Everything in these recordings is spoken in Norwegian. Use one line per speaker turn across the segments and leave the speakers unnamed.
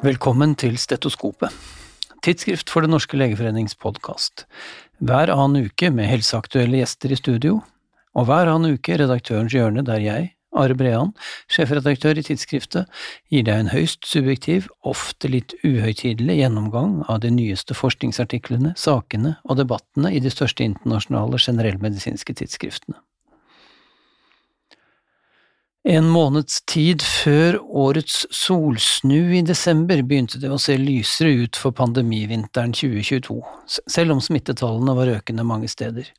Velkommen til Stetoskopet, tidsskrift for Det norske legeforenings podkast. Hver annen uke med helseaktuelle gjester i studio, og hver annen uke Redaktørens hjørne der jeg, Are Brean, sjefredaktør i tidsskriftet, gir deg en høyst subjektiv, ofte litt uhøytidelig gjennomgang av de nyeste forskningsartiklene, sakene og debattene i de største internasjonale generellmedisinske tidsskriftene. En måneds tid før årets solsnu i desember begynte det å se lysere ut for pandemivinteren 2022, selv om smittetallene var økende mange steder.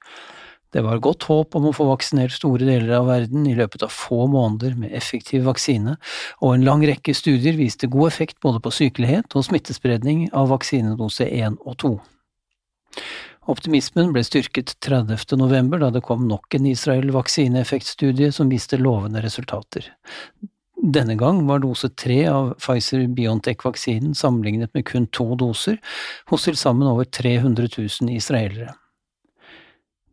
Det var godt håp om å få vaksinert store deler av verden i løpet av få måneder med effektiv vaksine, og en lang rekke studier viste god effekt både på sykelighet og smittespredning av vaksinedose 1 og 2. Optimismen ble styrket 30. november da det kom nok en Israel-vaksineeffektstudie som viste lovende resultater. Denne gang var dose tre av Pfizer-Biontech-vaksinen sammenlignet med kun to doser hos til sammen over 300 000 israelere.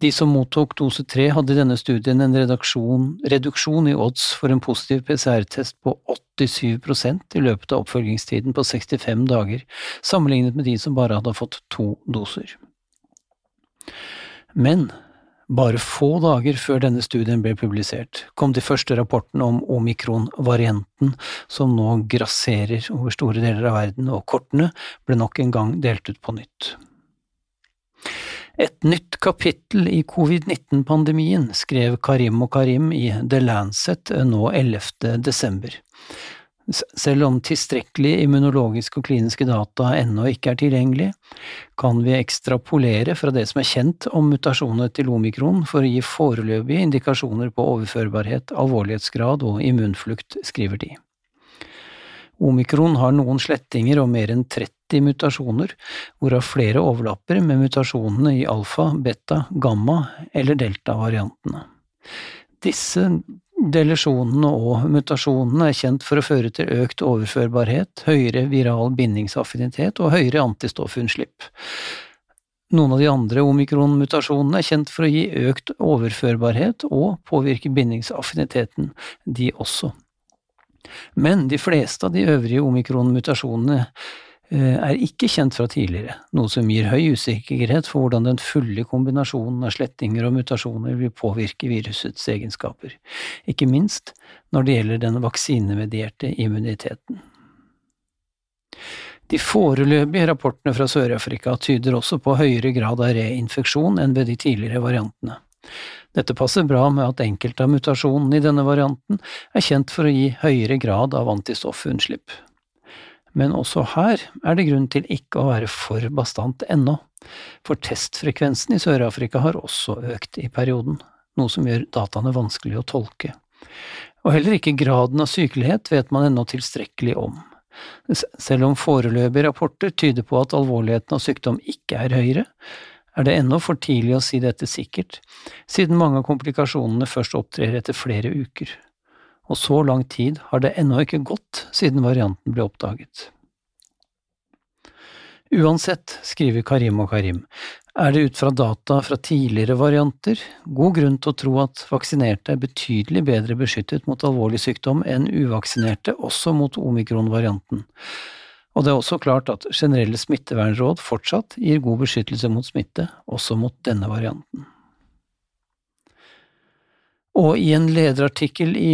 De som mottok dose tre, hadde i denne studien en reduksjon i odds for en positiv PCR-test på 87% i løpet av oppfølgingstiden på 65 dager, sammenlignet med de som bare hadde fått to doser. Men bare få dager før denne studien ble publisert, kom de første rapportene om omikron-varianten som nå grasserer over store deler av verden, og kortene ble nok en gang delt ut på nytt. Et nytt kapittel i covid-19-pandemien skrev Karim og Karim i The Lancet nå 11. desember. Selv om tilstrekkelig immunologiske og kliniske data ennå ikke er tilgjengelig, kan vi ekstrapolere fra det som er kjent om mutasjoner til omikron for å gi foreløpige indikasjoner på overførbarhet, alvorlighetsgrad og immunflukt, skriver de. Omikron har noen slettinger og mer enn 30 mutasjoner, hvorav flere overlapper med mutasjonene i alfa, beta, gamma eller delta-variantene. Disse delisjonene og mutasjonene er kjent for å føre til økt overførbarhet, høyere viral bindingsaffinitet og høyere antistoffunnslipp. Noen av de andre omikron-mutasjonene er kjent for å gi økt overførbarhet og påvirke bindingsaffiniteten, de også. Men de fleste av de øvrige omikron-mutasjonene er ikke kjent fra tidligere, noe som gir høy usikkerhet for hvordan den fulle kombinasjonen av slettinger og mutasjoner vil påvirke virusets egenskaper, ikke minst når det gjelder den vaksinemedierte immuniteten. De foreløpige rapportene fra Sør-Afrika tyder også på høyere grad av reinfeksjon enn ved de tidligere variantene. Dette passer bra med at enkelte av mutasjonene i denne varianten er kjent for å gi høyere grad av antistoffunnsslipp. Men også her er det grunn til ikke å være for bastant ennå, for testfrekvensen i Sør-Afrika har også økt i perioden, noe som gjør dataene vanskelig å tolke. Og heller ikke graden av sykelighet vet man ennå tilstrekkelig om. Selv om foreløpige rapporter tyder på at alvorligheten av sykdom ikke er høyere, er det ennå for tidlig å si dette sikkert, siden mange av komplikasjonene først opptrer etter flere uker. Og så lang tid har det ennå ikke gått siden varianten ble oppdaget. Uansett, skriver Karim og Karim, er det ut fra data fra tidligere varianter god grunn til å tro at vaksinerte er betydelig bedre beskyttet mot alvorlig sykdom enn uvaksinerte også mot omikron-varianten, og det er også klart at generelle smittevernråd fortsatt gir god beskyttelse mot smitte, også mot denne varianten. Og i en lederartikkel i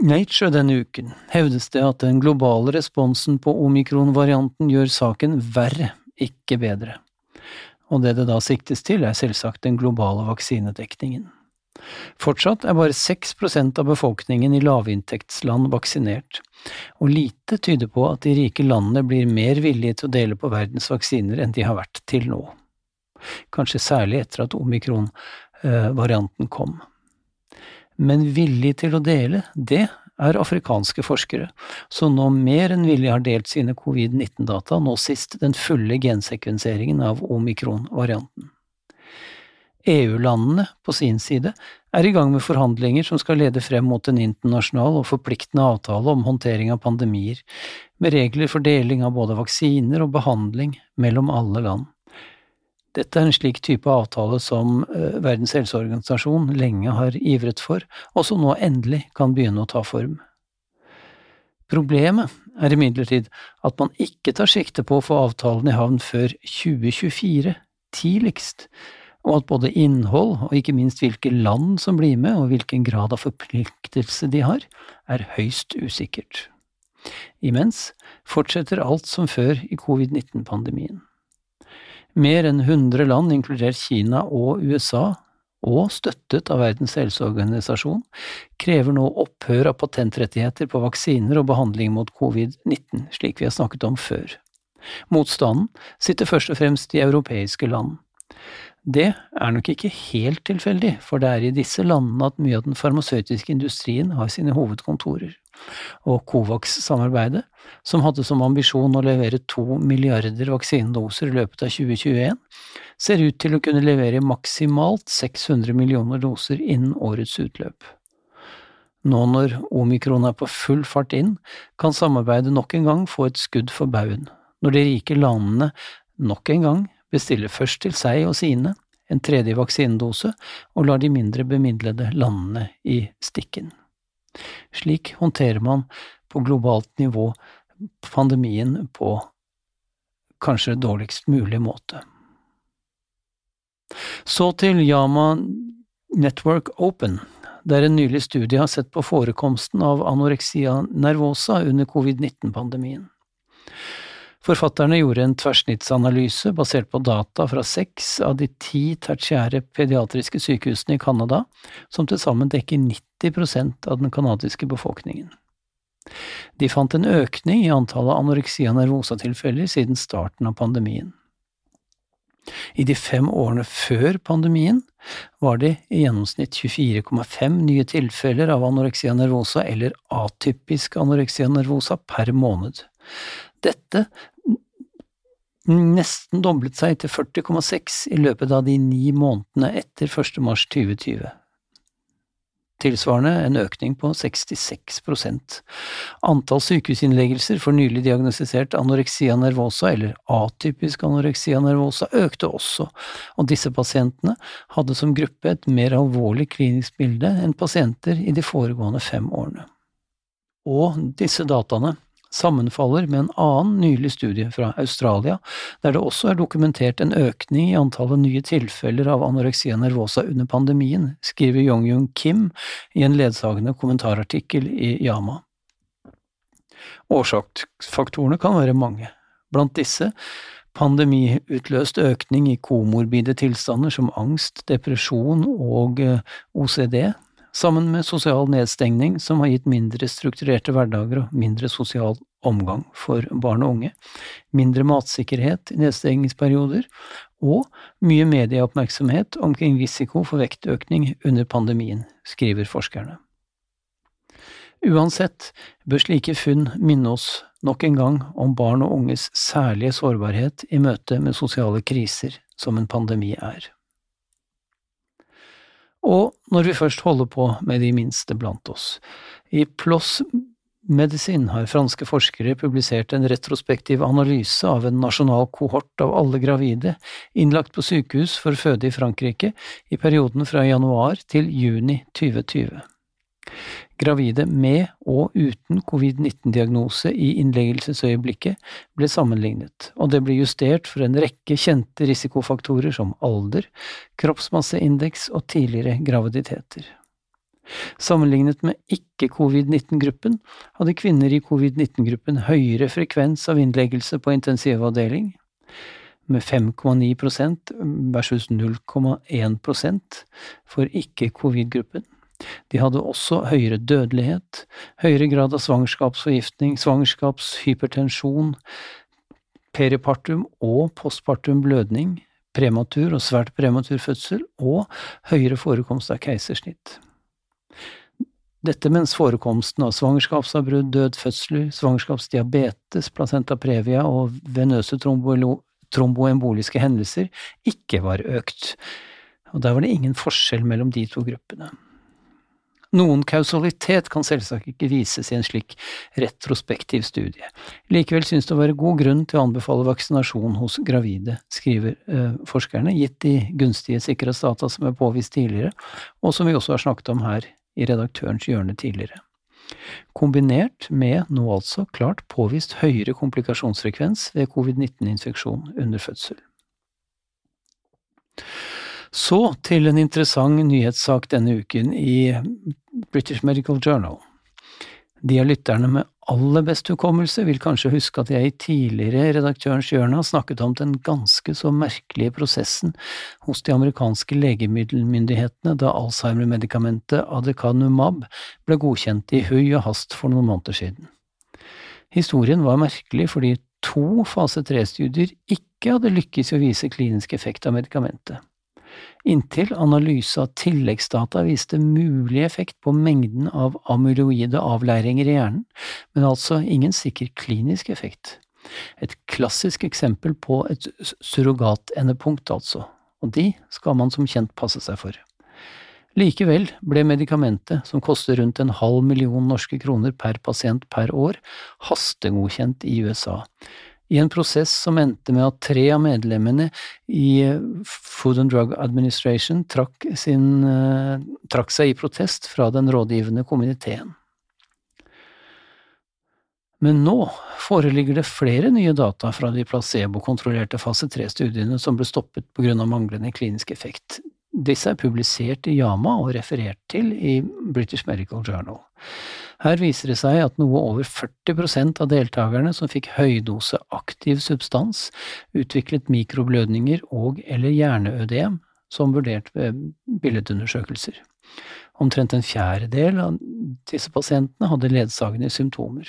Nature denne uken hevdes det at den globale responsen på omikron-varianten gjør saken verre, ikke bedre. Og det det da siktes til, er selvsagt den globale vaksinedekningen. Fortsatt er bare 6% av befolkningen i lavinntektsland vaksinert, og lite tyder på at de rike landene blir mer villige til å dele på verdens vaksiner enn de har vært til nå. Kanskje særlig etter at omikron-varianten kom. Men villig til å dele, det er afrikanske forskere, som nå mer enn villig har delt sine covid-19-data, nå sist den fulle gensekvenseringen av omikron-varianten. EU-landene, på sin side, er i gang med forhandlinger som skal lede frem mot en internasjonal og forpliktende avtale om håndtering av pandemier, med regler for deling av både vaksiner og behandling mellom alle land. Dette er en slik type avtale som eh, Verdens helseorganisasjon lenge har ivret for, og som nå endelig kan begynne å ta form. Problemet er imidlertid at man ikke tar sikte på å få avtalen i havn før 2024, tidligst, og at både innhold og ikke minst hvilke land som blir med og hvilken grad av forpliktelse de har, er høyst usikkert. Imens fortsetter alt som før i covid-19-pandemien. Mer enn 100 land, inkludert Kina og USA, og støttet av Verdens helseorganisasjon, krever nå opphør av patentrettigheter på vaksiner og behandling mot covid-19, slik vi har snakket om før. Motstanden sitter først og fremst i europeiske land. Det er nok ikke helt tilfeldig, for det er i disse landene at mye av den farmasøytiske industrien har sine hovedkontorer. Og Covax-samarbeidet, som hadde som ambisjon å levere to milliarder vaksinedoser i løpet av 2021, ser ut til å kunne levere maksimalt 600 millioner doser innen årets utløp. Nå når omikron er på full fart inn, kan samarbeidet nok en gang få et skudd for baugen, når de rike landene nok en gang bestiller først til seg og sine en tredje vaksinedose og lar de mindre bemidlede landene i stikken. Slik håndterer man på globalt nivå pandemien på kanskje dårligst mulig måte. Så til Yama Network Open, der en nylig studie har sett på forekomsten av anoreksia nervosa under covid-19-pandemien. Forfatterne gjorde en tverrsnittsanalyse basert på data fra seks av de ti tertiære pediatriske sykehusene i Canada, som til sammen dekker 90% av den canadiske befolkningen. De fant en økning i antallet anoreksia nervosa-tilfeller siden starten av pandemien. I de fem årene før pandemien var det i gjennomsnitt 24,5 nye tilfeller av anoreksia nervosa eller atypisk anoreksia nervosa per måned. Dette nesten doblet seg til 40,6 i løpet av de ni månedene etter 1. mars 2020. Tilsvarende en økning på 66% Antall sykehusinnleggelser for nylig diagnostisert anoreksia nervosa, eller atypisk anoreksia nervosa, økte også, og disse pasientene hadde som gruppe et mer alvorlig klinisk bilde enn pasienter i de foregående fem årene. Og disse dataene sammenfaller med en annen nylig studie fra Australia, der det også er dokumentert en økning i antallet nye tilfeller av anoreksia nervosa under pandemien, skriver Yong-Yung Kim i en ledsagende kommentarartikkel i Yama. Årsaksfaktorene kan være mange. Blant disse pandemiutløst økning i komorbide tilstander som angst, depresjon og eh, OCD, sammen med sosial nedstengning som har gitt mindre strukturerte hverdager og mindre sosial omgang for barn og unge, mindre matsikkerhet i nedstengingsperioder og mye medieoppmerksomhet omkring risiko for vektøkning under pandemien, skriver forskerne. Uansett bør slike funn minne oss nok en gang om barn og unges særlige sårbarhet i møte med sosiale kriser som en pandemi er. Og når vi først holder på med de minste blant oss, i PLOS Medisin har franske forskere publisert en retrospektiv analyse av en nasjonal kohort av alle gravide innlagt på sykehus for føde i Frankrike i perioden fra januar til juni 2020. Gravide med og uten covid-19-diagnose i innleggelsesøyeblikket ble sammenlignet, og det ble justert for en rekke kjente risikofaktorer som alder, kroppsmasseindeks og tidligere graviditeter. Sammenlignet med ikke-covid-19-gruppen hadde kvinner i covid-19-gruppen høyere frekvens av innleggelse på intensivavdeling, med 5,9% versus 0,1% for ikke-covid-gruppen. De hadde også høyere dødelighet, høyere grad av svangerskapsforgiftning, svangerskapshypertensjon, peripartum og postpartum blødning, prematur og svært prematur fødsel og høyere forekomst av keisersnitt. Dette mens forekomsten av svangerskapsavbrudd, dødfødsler, svangerskapsdiabetes, placenta previa og venøse tromboemboliske hendelser ikke var økt, og der var det ingen forskjell mellom de to gruppene. Noen kausalitet kan selvsagt ikke vises i en slik retrospektiv studie. Likevel synes det å være god grunn til å anbefale vaksinasjon hos gravide, skriver eh, forskerne, gitt de gunstige sikkerhetsdata som er påvist tidligere, og som vi også har snakket om her i redaktørens hjørne tidligere. kombinert med nå altså klart påvist høyere komplikasjonsfrekvens ved covid-19-infeksjon under fødsel. Så til en interessant nyhetssak denne uken i British Medical Journal. De av lytterne med aller best hukommelse vil kanskje huske at jeg i tidligere Redaktørens hjørne har snakket om den ganske så merkelige prosessen hos de amerikanske legemiddelmyndighetene da Alzheimer-medikamentet Adecanumab ble godkjent i hui og hast for noen måneder siden. Historien var merkelig fordi to fase tre-studier ikke hadde lykkes i å vise klinisk effekt av medikamentet inntil analyse av tilleggsdata viste mulig effekt på mengden av amyloide avleiringer i hjernen, men altså ingen sikker klinisk effekt. Et klassisk eksempel på et surrogatendepunkt, altså, og de skal man som kjent passe seg for. Likevel ble medikamentet, som koster rundt en halv million norske kroner per pasient per år, hastegodkjent i USA, i en prosess som endte med at tre av medlemmene i Food and Drug Administration trakk, sin, uh, trakk seg i protest fra den rådgivende komiteen. Men nå foreligger det flere nye data fra de placebo-kontrollerte fase 3-studiene som ble stoppet på grunn av manglende klinisk effekt. Disse er publisert i Yama og referert til i British Medical Journal. Her viser det seg at noe over 40% av deltakerne som fikk høydose aktiv substans, utviklet mikroblødninger og eller hjerneødem, som vurdert ved billedundersøkelser. Omtrent en fjerdedel av disse pasientene hadde ledsagende symptomer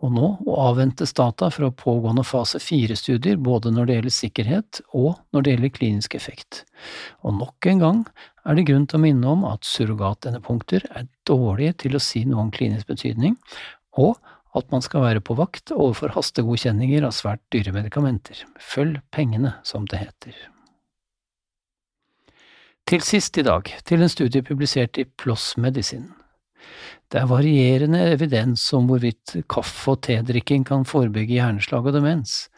og nå å avventes data fra pågående fase fire-studier både når det gjelder sikkerhet og når det gjelder klinisk effekt. Og nok en gang er det grunn til å minne om at surrogatendepunkter er dårlige til å si noe om klinisk betydning, og at man skal være på vakt overfor hastegodkjenninger av svært dyre medikamenter. Følg pengene, som det heter. Til sist i dag, til en studie publisert i PLOS Medicine. Det er varierende evidens om hvorvidt kaffe- og tedrikking kan forebygge hjerneslag og demens,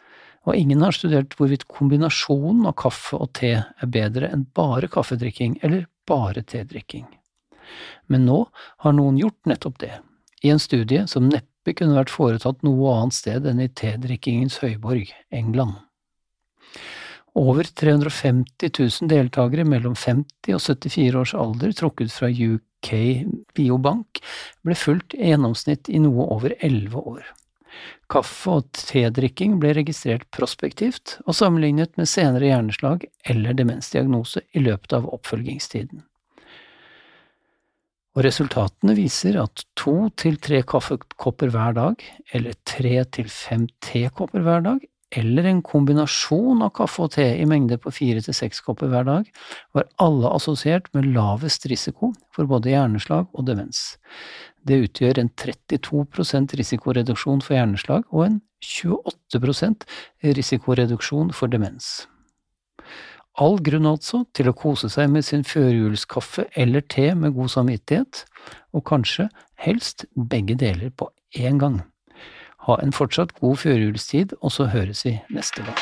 og ingen har studert hvorvidt kombinasjonen av kaffe og te er bedre enn bare kaffedrikking eller bare tedrikking. Men nå har noen gjort nettopp det, i en studie som neppe kunne vært foretatt noe annet sted enn i tedrikkingens høyborg, England. Over 350 000 deltakere mellom 50 og 74 års alder trukket fra UK Biobank ble fulgt i gjennomsnitt i noe over elleve år. Kaffe- og tedrikking ble registrert prospektivt og sammenlignet med senere hjerneslag eller demensdiagnose i løpet av oppfølgingstiden. Og resultatene viser at to til tre kaffekopper hver dag, eller tre til fem tekopper hver dag, eller en kombinasjon av kaffe og te i mengde på fire til seks kopper hver dag, var alle assosiert med lavest risiko for både hjerneslag og demens. Det utgjør en 32% risikoreduksjon for hjerneslag og en 28% risikoreduksjon for demens. All grunn altså til å kose seg med sin førjulskaffe eller te med god samvittighet, og kanskje helst begge deler på én gang. Ha en fortsatt god førjulstid, og så høres vi neste gang.